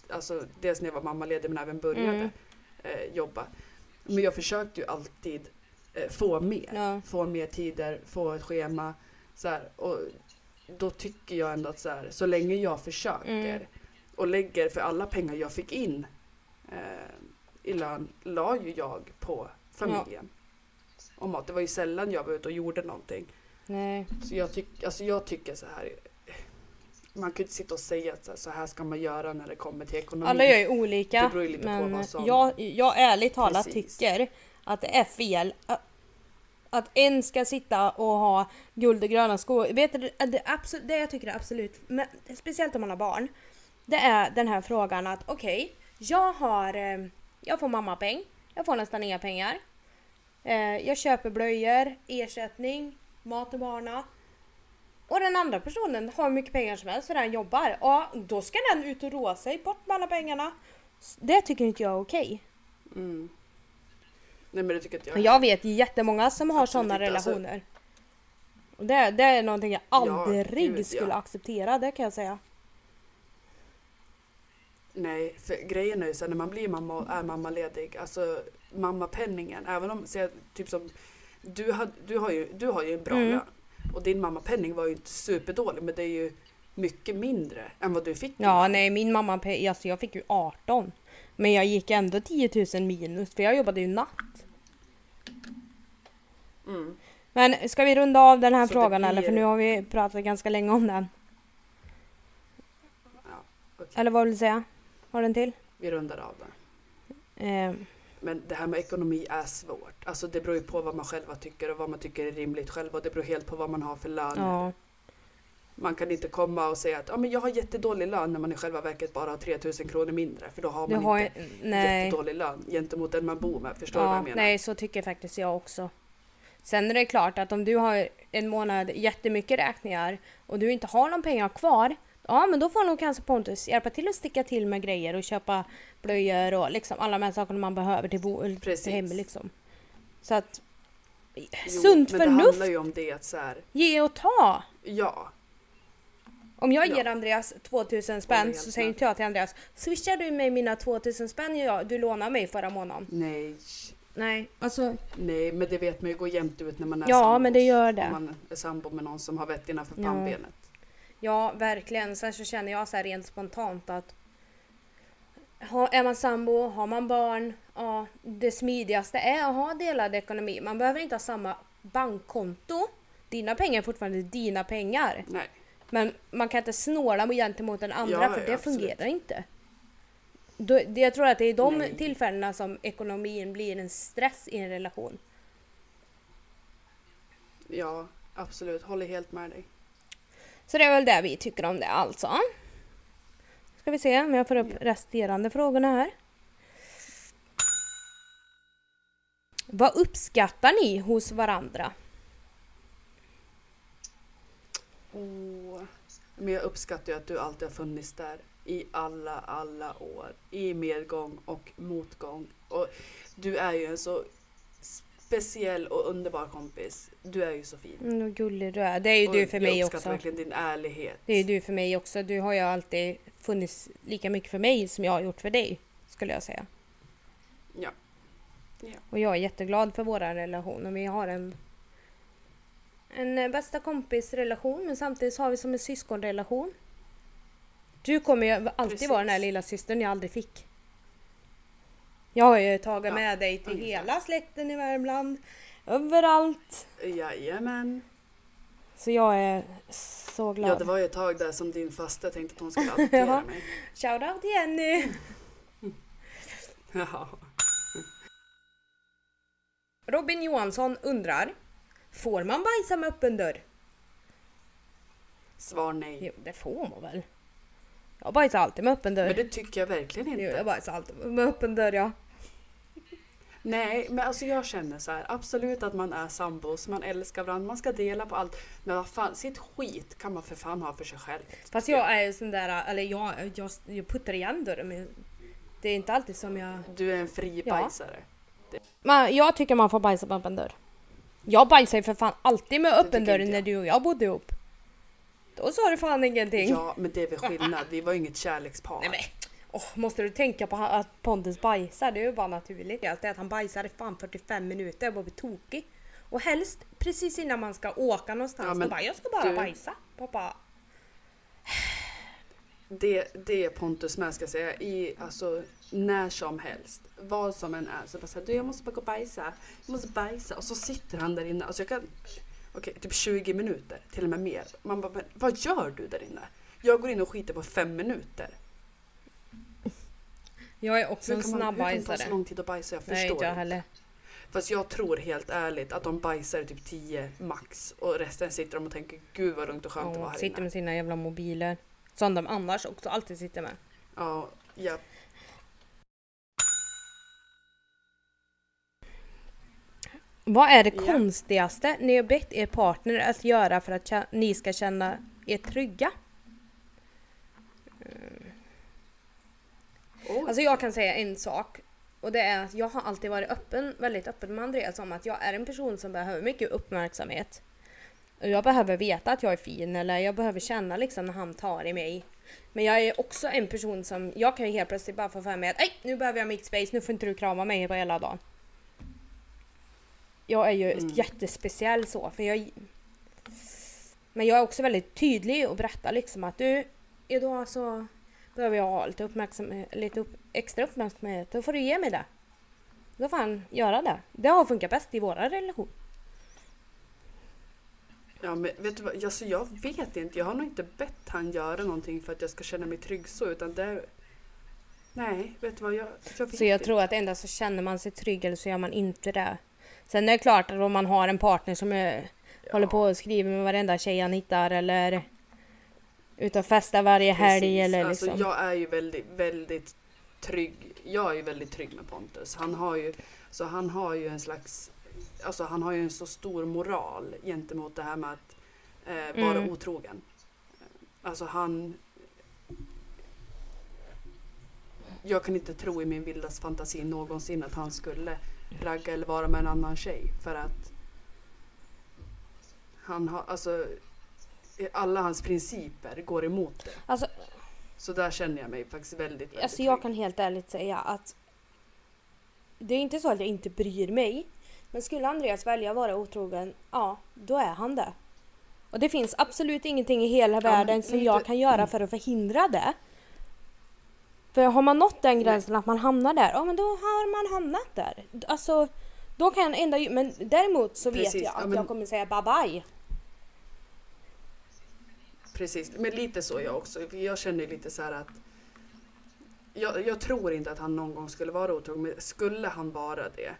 Alltså dels när jag var mammaledig men även började Mm. eh, jobba. Men jag försökte ju alltid eh, få mer. Ja. Få mer tider, få ett schema. Så här, och då tycker jag ändå att så, här, så länge jag försöker Mm. och lägger för alla pengar jag fick in eh, i lön la ju jag på familjen. Och mat. Det var ju sällan jag var ute och gjorde någonting. Nej. Så jag, tyck, alltså jag tycker så här. Man kan ju inte sitta och säga att så här, ska man göra när det kommer till ekonomi. Alla gör ju olika. Det beror ju lite på men vad som- jag, jag ärligt talat Precis. tycker att det är fel att, en ska sitta och ha guld och gröna skor. Vet du, det, absolut, det jag tycker är absolut, men, speciellt om man har barn, det är den här frågan att okej, jag har, eh, jag får mammapeng, jag får nästan inga pengar. Eh, jag köper blöjor, ersättning, mat till barna. Och den andra personen har hur mycket pengar som helst för den jobbar. Ja, då ska den ut och roa sig bort med alla pengarna. Det tycker inte jag är okej. Mm. Nej men det tycker inte jag. Jag vet jättemånga som har sådana alltså- relationer. Och det, det är någonting jag Ja, aldrig ja. skulle acceptera, det kan jag säga. Nej, för grejen är ju så här, när man blir mamma och är mammaledig, alltså mammapenningen, även om, så jag, typ som, du, had, du, har ju, du har ju en bra Mm. lön och din mammapenning var ju inte superdålig men det är ju mycket mindre än vad du fick. Ja, nej min mamma, alltså jag fick ju 18. Men jag gick ändå 10 000 minus för jag jobbade ju natt. Mm. Men ska vi runda av den här Så frågan eller? För blir- nu har vi pratat ganska länge om den. Ja, okej. Eller vad vill du säga? Har du en till? Vi rundar av det. Eh, Men det här med ekonomi är svårt. Alltså det beror ju på vad man själva tycker och vad man tycker är rimligt själv och det beror helt på vad man har för lön. ja. Man kan inte komma och säga att ja, men jag har jättedålig lön när man i själva verket bara har 3000 kronor mindre för då har man har inte nej. jättedålig lön gentemot den man bor med. Förstår du vad Ja, jag menar? nej så tycker faktiskt jag också. Sen är det klart att om du har en månad jättemycket räkningar och du inte har någon pengar kvar. Ja men då får nog kanske Pontus hjälpa till att sticka till med grejer och köpa blöjor och liksom alla de här sakerna man behöver till, Precis. till hem liksom. Så att Jo, sunt men det förnuft, handlar ju om det att så här, ge och ta. ja, Om jag Ja. ger Andreas 2000 Håller spänn så säger inte jag till Andreas Swishar du mig mina 2000 spänn jag, du lånade mig förra månaden? nej, Nej, alltså nej, men det vet man ju går jämnt ut när man är Ja, sambos. men det gör det. Om man är sambo med någon som har vett innanför Ja. pannbenet. Ja, verkligen. Sen så känner jag så här rent spontant att är man sambo, har man barn, ja, det smidigaste är att ha delad ekonomi. Man behöver inte ha samma bankkonto. Dina pengar är fortfarande dina pengar. Nej, Men man kan inte snåla gentemot den andra Ja, för ja, det absolut. fungerar inte. Då, det, jag tror att det är de Nej. tillfällena som ekonomin blir en stress i en relation. ja, absolut, håller helt med dig. Så det är väl det vi tycker om det alltså. Ska vi se om jag får upp resterande frågorna här. Vad uppskattar ni hos varandra? Åh. Men jag uppskattar ju att du alltid har funnits där i alla, alla år. I medgång och motgång. Och du är ju en så speciell och underbar kompis. Du är ju så fin. Mm, vad gullig du är. Det är ju Och du för mig Jag uppskattar också. verkligen din ärlighet. Det är ju du för mig också. Du har ju alltid funnits lika mycket för mig som jag har gjort för dig. Skulle jag säga. Ja. Och jag är jätteglad för vår relation. Och vi har en, en eh, bästa kompisrelation men samtidigt har vi som en syskonrelation. Du kommer ju alltid Precis. vara den här lilla systern jag aldrig fick. Jag har ju tagit Ja, med dig till ungefär. hela släkten i Värmland. Överallt. Jajamän. Så jag är så glad. Ja, det var ju ett tag där som din faste tänkte att hon skulle adoptera Ja. mig. Shoutout Jenny! Ja. Robin Johansson undrar. Får man bajsa med öppen dörr? Svar nej. Jo, det får man väl. Jag bajsar alltid med öppen dörr. Men det tycker jag verkligen Jo, inte. jag bajsar alltid med öppen dörr ja. Nej, men alltså jag känner så här. Absolut att man är sambos, man älskar varandra, man ska dela på allt. Men vad fan, sitt skit kan man för fan ha för sig själv. Fast jag är ju sån där, eller jag, jag, jag puttar igen dörren men det är inte alltid som jag... Du är en fri Ja. bajsare. Men jag tycker man får bajsa med öppen dörr. Jag bajsar ju för fan alltid med öppen dörr när du och jag bodde ihop. Då sa du fan ingenting. Ja, men det är väl skillnad. Vi var ju inget kärlekspar. Nej men, åh, måste du tänka på att Pontus bajsar? Det är ju bara naturligt. Det är att han bajsar i fan 45 minuter och bara blir tokig. Och helst precis innan man ska åka någonstans. Ja, men bara, jag ska bara du- bajsa. Pappa. Det, det är Pontus med ska jag säga. I, alltså, när som helst. Vad som än är. Så bara såhär, du jag måste bara gå och bajsa. Jag måste bajsa. Och så sitter han där inne. Alltså jag kan, okej, typ 20 minuter. Till och med mer. Man bara, men, vad gör du där inne? Jag går in och skiter på fem minuter. Jag är också Hur en kan, man, snabb hur kan det ta så lång tid att bajsa? Jag Nej, förstår inte jag heller. Fast jag tror helt ärligt att de bajsar typ 10 max. Och resten sitter de och tänker, gud vad lugnt och skönt det var Ja, här sitter inne. med sina jävla mobiler. Som de annars också alltid sitter med. Ja, ja. Vad är det Ja. konstigaste ni har bett er partner att göra för att ni ska känna er trygga? Oj. Alltså jag kan säga en sak. Och det är att jag har alltid varit öppen, väldigt öppen med Andreas om att jag är en person som behöver mycket uppmärksamhet. Och jag behöver veta att jag är fin eller jag behöver känna liksom när han tar i mig. Men jag är också en person som, jag kan ju helt plötsligt bara få för mig att "Ej, nu behöver jag mitt space, nu får inte du krama mig på hela dagen. Jag är ju Mm. jättespeciell så, för jag... Men jag är också väldigt tydlig och berättar liksom att du, idag så behöver jag ha lite, uppmärksamhet, lite upp, extra uppmärksamhet, då får du ge mig det. Då får han göra det. Det har funkat bäst i våra relation. Ja, men vet du vad? Alltså, jag vet inte. Jag har nog inte bett han göra någonting för att jag ska känna mig trygg så. Utan det. Nej, vet du vad? Jag, jag vet Så jag inte. tror att endast så känner man sig trygg eller så gör man inte det. Sen är det klart att om man har en partner som är, håller på och skriver med varenda tjej han hittar eller ute och festar varje helg eller alltså, liksom. Jag är ju väldigt, väldigt trygg. Jag är ju väldigt trygg med Pontus. Han har ju, så han har ju en slags... Alltså han har ju en så stor moral gentemot det här med att eh, vara Mm. otrogen. Alltså han... Jag kan inte tro i min vildaste fantasi någonsin att han skulle ragga eller vara med en annan tjej för att han har, alltså alla hans principer går emot det. Alltså, Så där känner jag mig faktiskt väldigt, väldigt alltså jag trygg. kan helt ärligt säga att det är inte så att jag inte bryr mig. Men skulle Andreas välja att vara otrogen, ja, då är han det. Och det finns absolut ingenting i hela men världen som lite- jag kan göra för att förhindra det. För har man nått den gränsen att man hamnar där, ja men då har man hamnat där. Alltså, då kan jag ändå, men däremot så vet Precis, jag att ja, men- jag kommer säga bye bye. Precis, men lite så jag också. Jag känner lite så här att jag, jag tror inte att han någon gång skulle vara otrogen, men skulle han vara det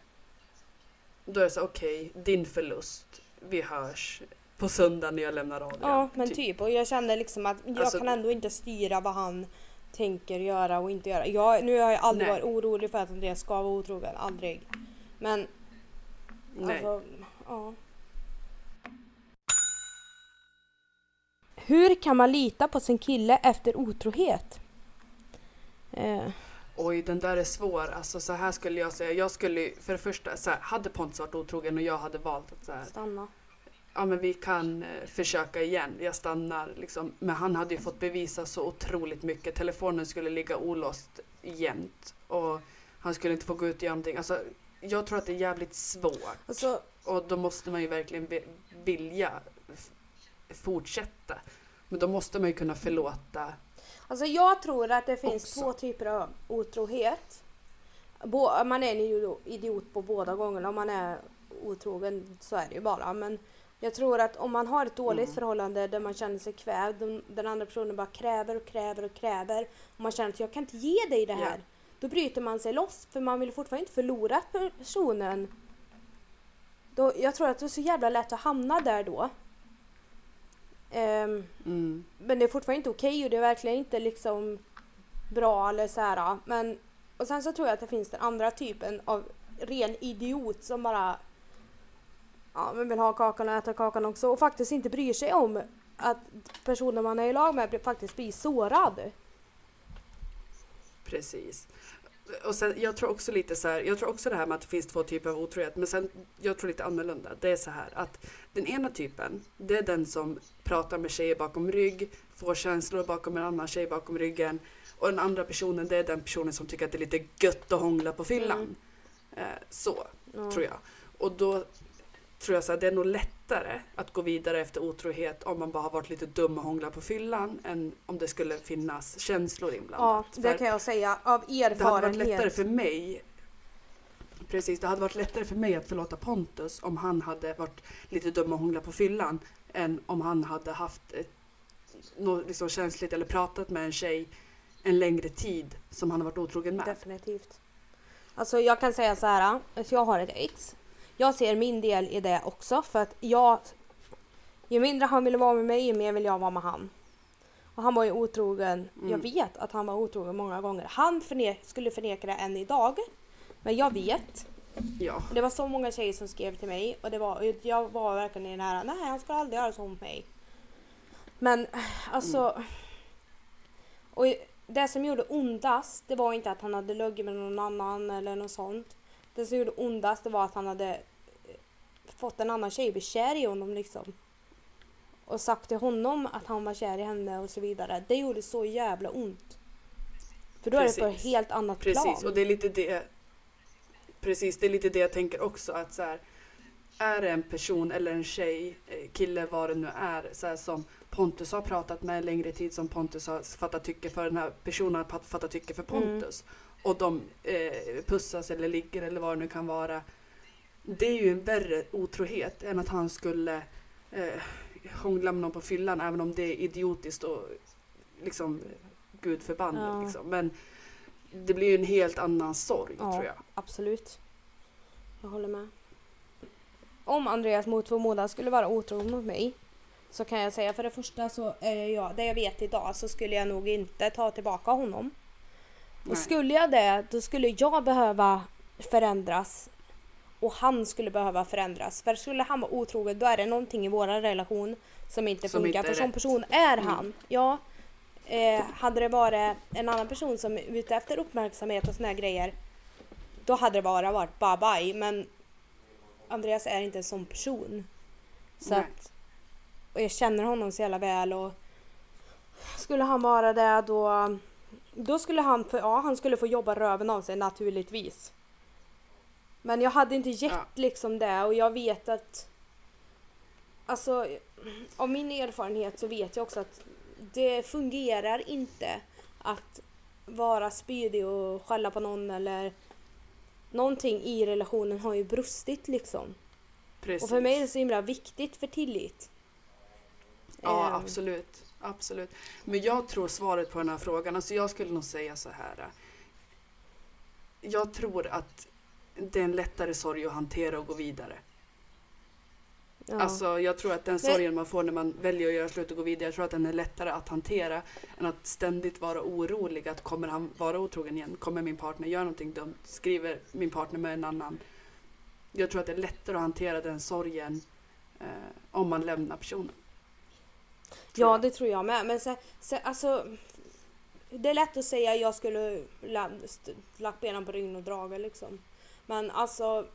då är det så okej, din förlust. Vi hörs på söndag när jag lämnar radion. Ja men typ och jag känner liksom att jag Alltså- kan ändå inte styra vad han tänker göra och inte göra. Jag, nu har jag aldrig Nej. varit orolig för att Andreas ska vara otrogen, aldrig. Men Nej. alltså, ja. Hur kan man lita på sin kille efter otrohet? Eh, Oj, den där är svår. Alltså så här skulle jag säga. Jag skulle för det första, så här, hade Pontus varit otrogen och jag hade valt att så här, stanna. Ja men vi kan eh, försöka igen, jag stannar liksom. Men han hade ju fått bevisa så otroligt mycket. Telefonen skulle ligga olåst jämt och han skulle inte få gå ut och göra någonting. Alltså, jag tror att det är jävligt svårt Alltså, och då måste man ju verkligen vi- vilja fortsätta. Men då måste man ju kunna förlåta. Alltså jag tror att det finns Också. två typer av otrohet. Man är en idio- idiot på båda gångerna. Om man är otrogen så är det ju bara. Men jag tror att om man har ett dåligt Mm. förhållande där man känner sig kvävd, den, den andra personen bara kräver och kräver och kräver. Och man känner att jag kan inte ge dig det här. Ja. då bryter man sig loss för man vill fortfarande inte förlora personen. Då, jag tror att det är så jävla lätt att hamna där då. Um, mm. Men det är fortfarande inte okej okay och det är verkligen inte liksom bra eller så här. Men, och sen så tror jag att det finns den andra typen av ren idiot som bara ja, men vill ha kakan och äta kakan också och faktiskt inte bryr sig om att personen man är i lag med faktiskt blir sårad. Precis. Och sen, jag tror också lite så här, jag tror också det här med att det finns två typer av otrohet, men sen, jag tror lite annorlunda. Det är så här att den ena typen, det är den som pratar med tjejer bakom rygg, får känslor bakom en annan tjej bakom ryggen. Och den andra personen, det är den personen som tycker att det är lite gött att hångla på fyllan. Mm. Eh, så, mm. tror jag. Och då tror jag att det är nog lättare att gå vidare efter otrohet om man bara har varit lite dum och hånglat på fyllan än om det skulle finnas känslor inblandat. Ja, det kan jag säga av erfarenhet. Det hade varit lättare för mig Precis, det hade varit lättare för mig att förlåta Pontus om han hade varit lite dum och hånglat på fyllan än om han hade haft ett, något liksom känsligt eller pratat med en tjej en längre tid som han har varit otrogen med. Definitivt. Alltså jag kan säga så här, att jag har ett ex jag ser min del i det också för att jag... Ju mindre han ville vara med mig, ju mer vill jag vara med han. Och han var ju otrogen. Mm. Jag vet att han var otrogen många gånger. Han förne skulle förneka det än idag. Men jag vet. Ja. Det var så många tjejer som skrev till mig och det var, jag var verkligen i den här, nej han ska aldrig göra så mot mig. Men alltså. Mm. Och det som gjorde ondast, det var inte att han hade luggit med någon annan eller något sånt. Det som gjorde ondast var att han hade fått en annan tjej bli kär i honom liksom. Och sagt till honom att han var kär i henne och så vidare. Det gjorde så jävla ont. För då Precis. är det på ett helt annat Precis. plan. Precis, och det är lite det. Precis, det är lite det jag tänker också att så här, är det en person eller en tjej, eh, kille, vad det nu är, så här, som Pontus har pratat med en längre tid, som Pontus har fattat tycke för, den här personen har fattat tycke för mm. Pontus. Mm. Och de eh, pussas eller ligger eller vad det nu kan vara det är ju en värre otrohet än att han skulle eh, hångla med någon på fyllan även om det är idiotiskt och liksom gud förbanne. Ja. Liksom. Men det blir ju en helt annan sorg ja, tror jag. Absolut. Jag håller med. Om Andreas mot förmodan skulle vara otrogen mot mig så kan jag säga för det första så är jag, det jag vet idag så skulle jag nog inte ta tillbaka honom. Och skulle jag det då skulle jag behöva förändras och han skulle behöva förändras. För skulle han vara otrogen då är det någonting i vår relation som inte som funkar. Inte för som person är mm. han. Ja, eh, hade det varit en annan person som är ute efter uppmärksamhet och såna här grejer då hade det bara varit bye bye. Men Andreas är inte en sån person. Så att, och jag känner honom så jävla väl och skulle han vara det då då skulle han, för, ja han skulle få jobba röven av sig naturligtvis. Men jag hade inte gett ja. liksom det och jag vet att Alltså av min erfarenhet så vet jag också att det fungerar inte att vara spydig och skälla på någon eller någonting i relationen har ju brustit liksom. Precis. Och för mig är det så himla viktigt för tillit. Ja, um. absolut. Absolut. Men jag tror svaret på den här frågan, alltså jag skulle nog säga så här. Jag tror att det är en lättare sorg att hantera och gå vidare. Ja. Alltså jag tror att den sorgen man får när man väljer att göra slut och gå vidare, jag tror att den är lättare att hantera än att ständigt vara orolig att kommer han vara otrogen igen? Kommer min partner göra någonting dumt? Skriver min partner med en annan? Jag tror att det är lättare att hantera den sorgen eh, om man lämnar personen. Ja det tror jag med. Men så, så, alltså, det är lätt att säga att jag skulle lagt benen på ryggen och dragit liksom. Men alltså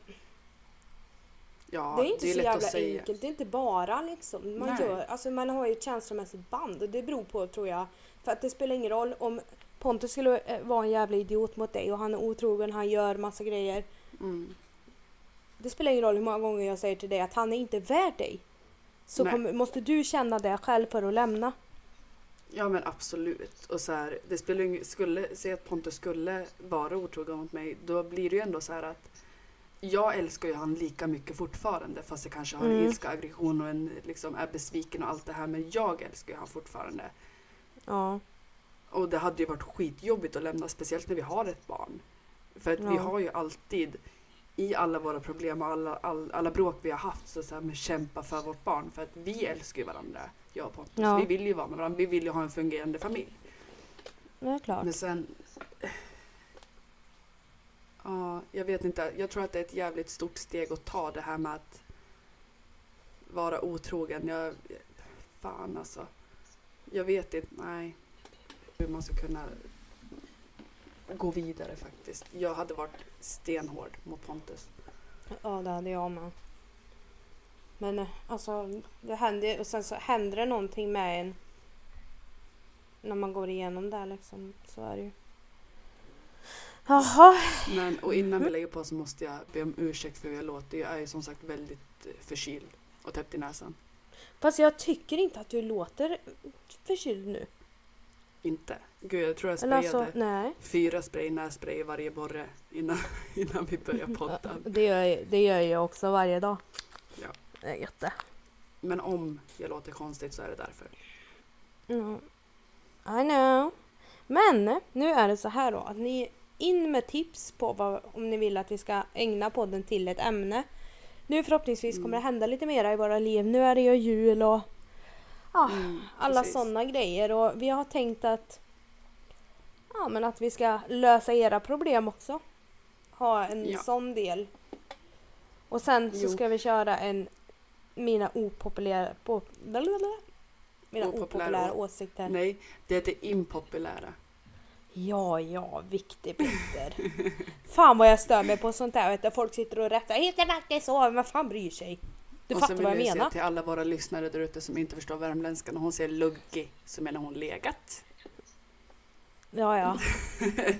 Ja, det är inte det är så jävla enkelt. Det är inte bara liksom. Man, gör, alltså, man har ju ett känslomässigt band och det beror på tror jag. För att det spelar ingen roll om Pontus skulle eh, vara en jävla idiot mot dig och han är otrogen, han gör massa grejer. Mm. Det spelar ingen roll hur många gånger jag säger till dig att han är inte värd dig. Så kom, måste du känna det själv för att lämna. Ja men absolut. Och så här, det spelar skulle, säg att Pontus skulle vara otrogen mot mig, då blir det ju ändå så här att jag älskar ju han lika mycket fortfarande fast jag kanske har en mm. ilska, aggression och en, liksom, är besviken och allt det här men jag älskar ju han fortfarande. Ja. Och det hade ju varit skitjobbigt att lämna, speciellt när vi har ett barn. För att vi Ja. har ju alltid i alla våra problem och alla, all, alla bråk vi har haft så, så här, kämpa för vårt barn. För att vi älskar ju varandra, jag och Pontus. Ja. Vi vill ju vara med varandra, vi vill ju ha en fungerande familj. Det är klart. Men sen... Ja, jag vet inte. Jag tror att det är ett jävligt stort steg att ta det här med att vara otrogen. Jag, fan alltså. Jag vet inte, nej. Hur man ska kunna gå vidare faktiskt. Jag hade varit stenhård mot Pontus. Ja, det hade jag med. Men eh, alltså, det händer och sen så händer det någonting med en när man går igenom det liksom. Så är det ju. Jaha. Men, och innan vi lägger på så måste jag be om ursäkt för hur jag låter. Jag är ju som sagt väldigt eh, förkyld och täppt i näsan. Fast jag tycker inte att du låter förkyld nu. Inte. Gud, jag tror jag Eller sprayade alltså, nej. fyra spray nässpray i varje borre innan, innan vi började podda. Det gör, jag- det gör jag också varje dag. Ja. Det är jätte. Men om jag låter konstigt så är det därför. Mm. I know. Men nu är det så här då att ni in med tips på vad, om ni vill att vi ska ägna podden till ett ämne. Nu förhoppningsvis Mm. kommer det hända lite mera i våra liv. Nu är det ju jul och ja, Mm, alla sådana grejer och vi har tänkt att ja, men att vi ska lösa era problem också. Ha en Ja. sån del. Och sen så Jo. ska vi köra en mina opopulära på, blablabla. mina Opopulära opopulära åsikter. Nej, det är det impopulära. Ja, ja, viktig Peter. fan vad jag stör mig på sånt där. Vet du, folk sitter och rättar. Heter faktiskt så, men fan bryr sig? Du och fattar vill vad jag jag menar. säga till alla våra lyssnare där ute som inte förstår värmländska. När hon säger luggi så menar hon legat. Ja, ja.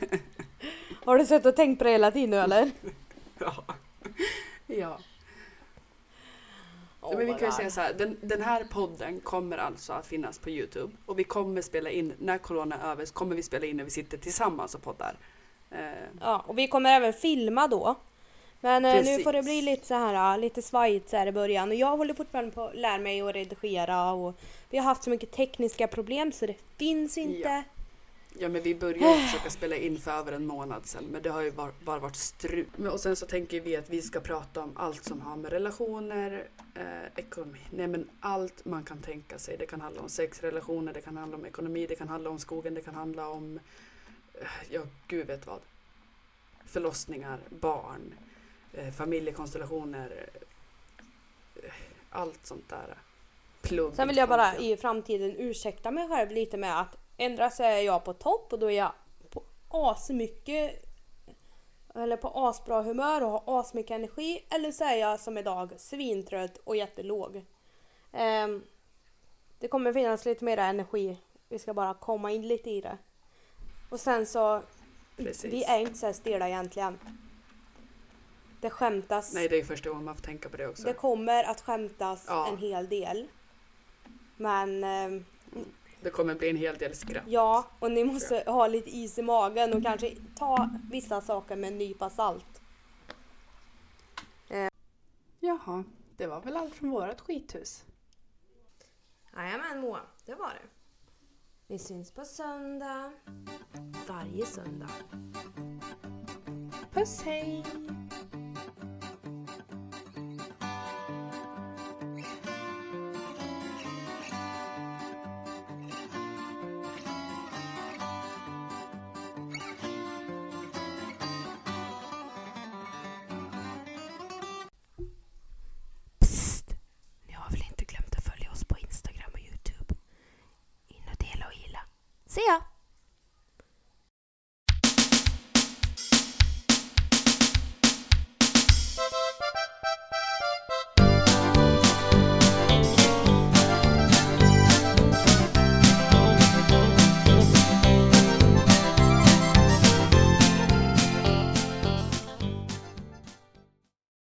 Har du suttit och tänkt på det hela tiden nu eller? Ja. ja. Åh, Men vi kan ju säga så här, den, den här podden kommer alltså att finnas på Youtube och vi kommer spela in, när corona är över så kommer vi spela in när vi sitter tillsammans och poddar. Eh, Ja, och vi kommer även filma då. Men eh, nu Precis. får det bli lite så här, lite svajigt så här i början. Och jag håller fortfarande på att lära mig att redigera och vi har haft så mycket tekniska problem så det finns inte. Ja. Ja men vi började försöka spela in för över en månad sedan men det har ju bara, bara varit strul. Och sen så tänker vi att vi ska prata om allt som har med relationer, eh, ekonomi, nej men allt man kan tänka sig. Det kan handla om sex, relationer, det kan handla om ekonomi, det kan handla om skogen, det kan handla om, eh, ja gud vet vad. Förlossningar, barn, familjekonstellationer, eh, allt sånt där. Plugg. Sen vill jag bara framtiden. i framtiden ursäkta mig själv lite med att ändra så är jag på topp och då är jag på asmycket eller på asbra humör och har asmycket energi eller så är jag som idag svintrött och jättelåg. Ehm, det kommer finnas lite mer energi. Vi ska bara komma in lite i det. Och sen så, Precis. vi är inte så här stela egentligen. Det skämtas. Nej det är första gången man får tänka på det också. Det kommer att skämtas Ja. en hel del. Men ehm, Det kommer bli en hel del skratt. ja, och ni måste ha lite is i magen och kanske ta vissa saker med en nypa salt. Jaha, det var väl allt från vårat skithus. Jajamän Moa, det var det. Vi syns på söndag. Varje söndag. Puss hej!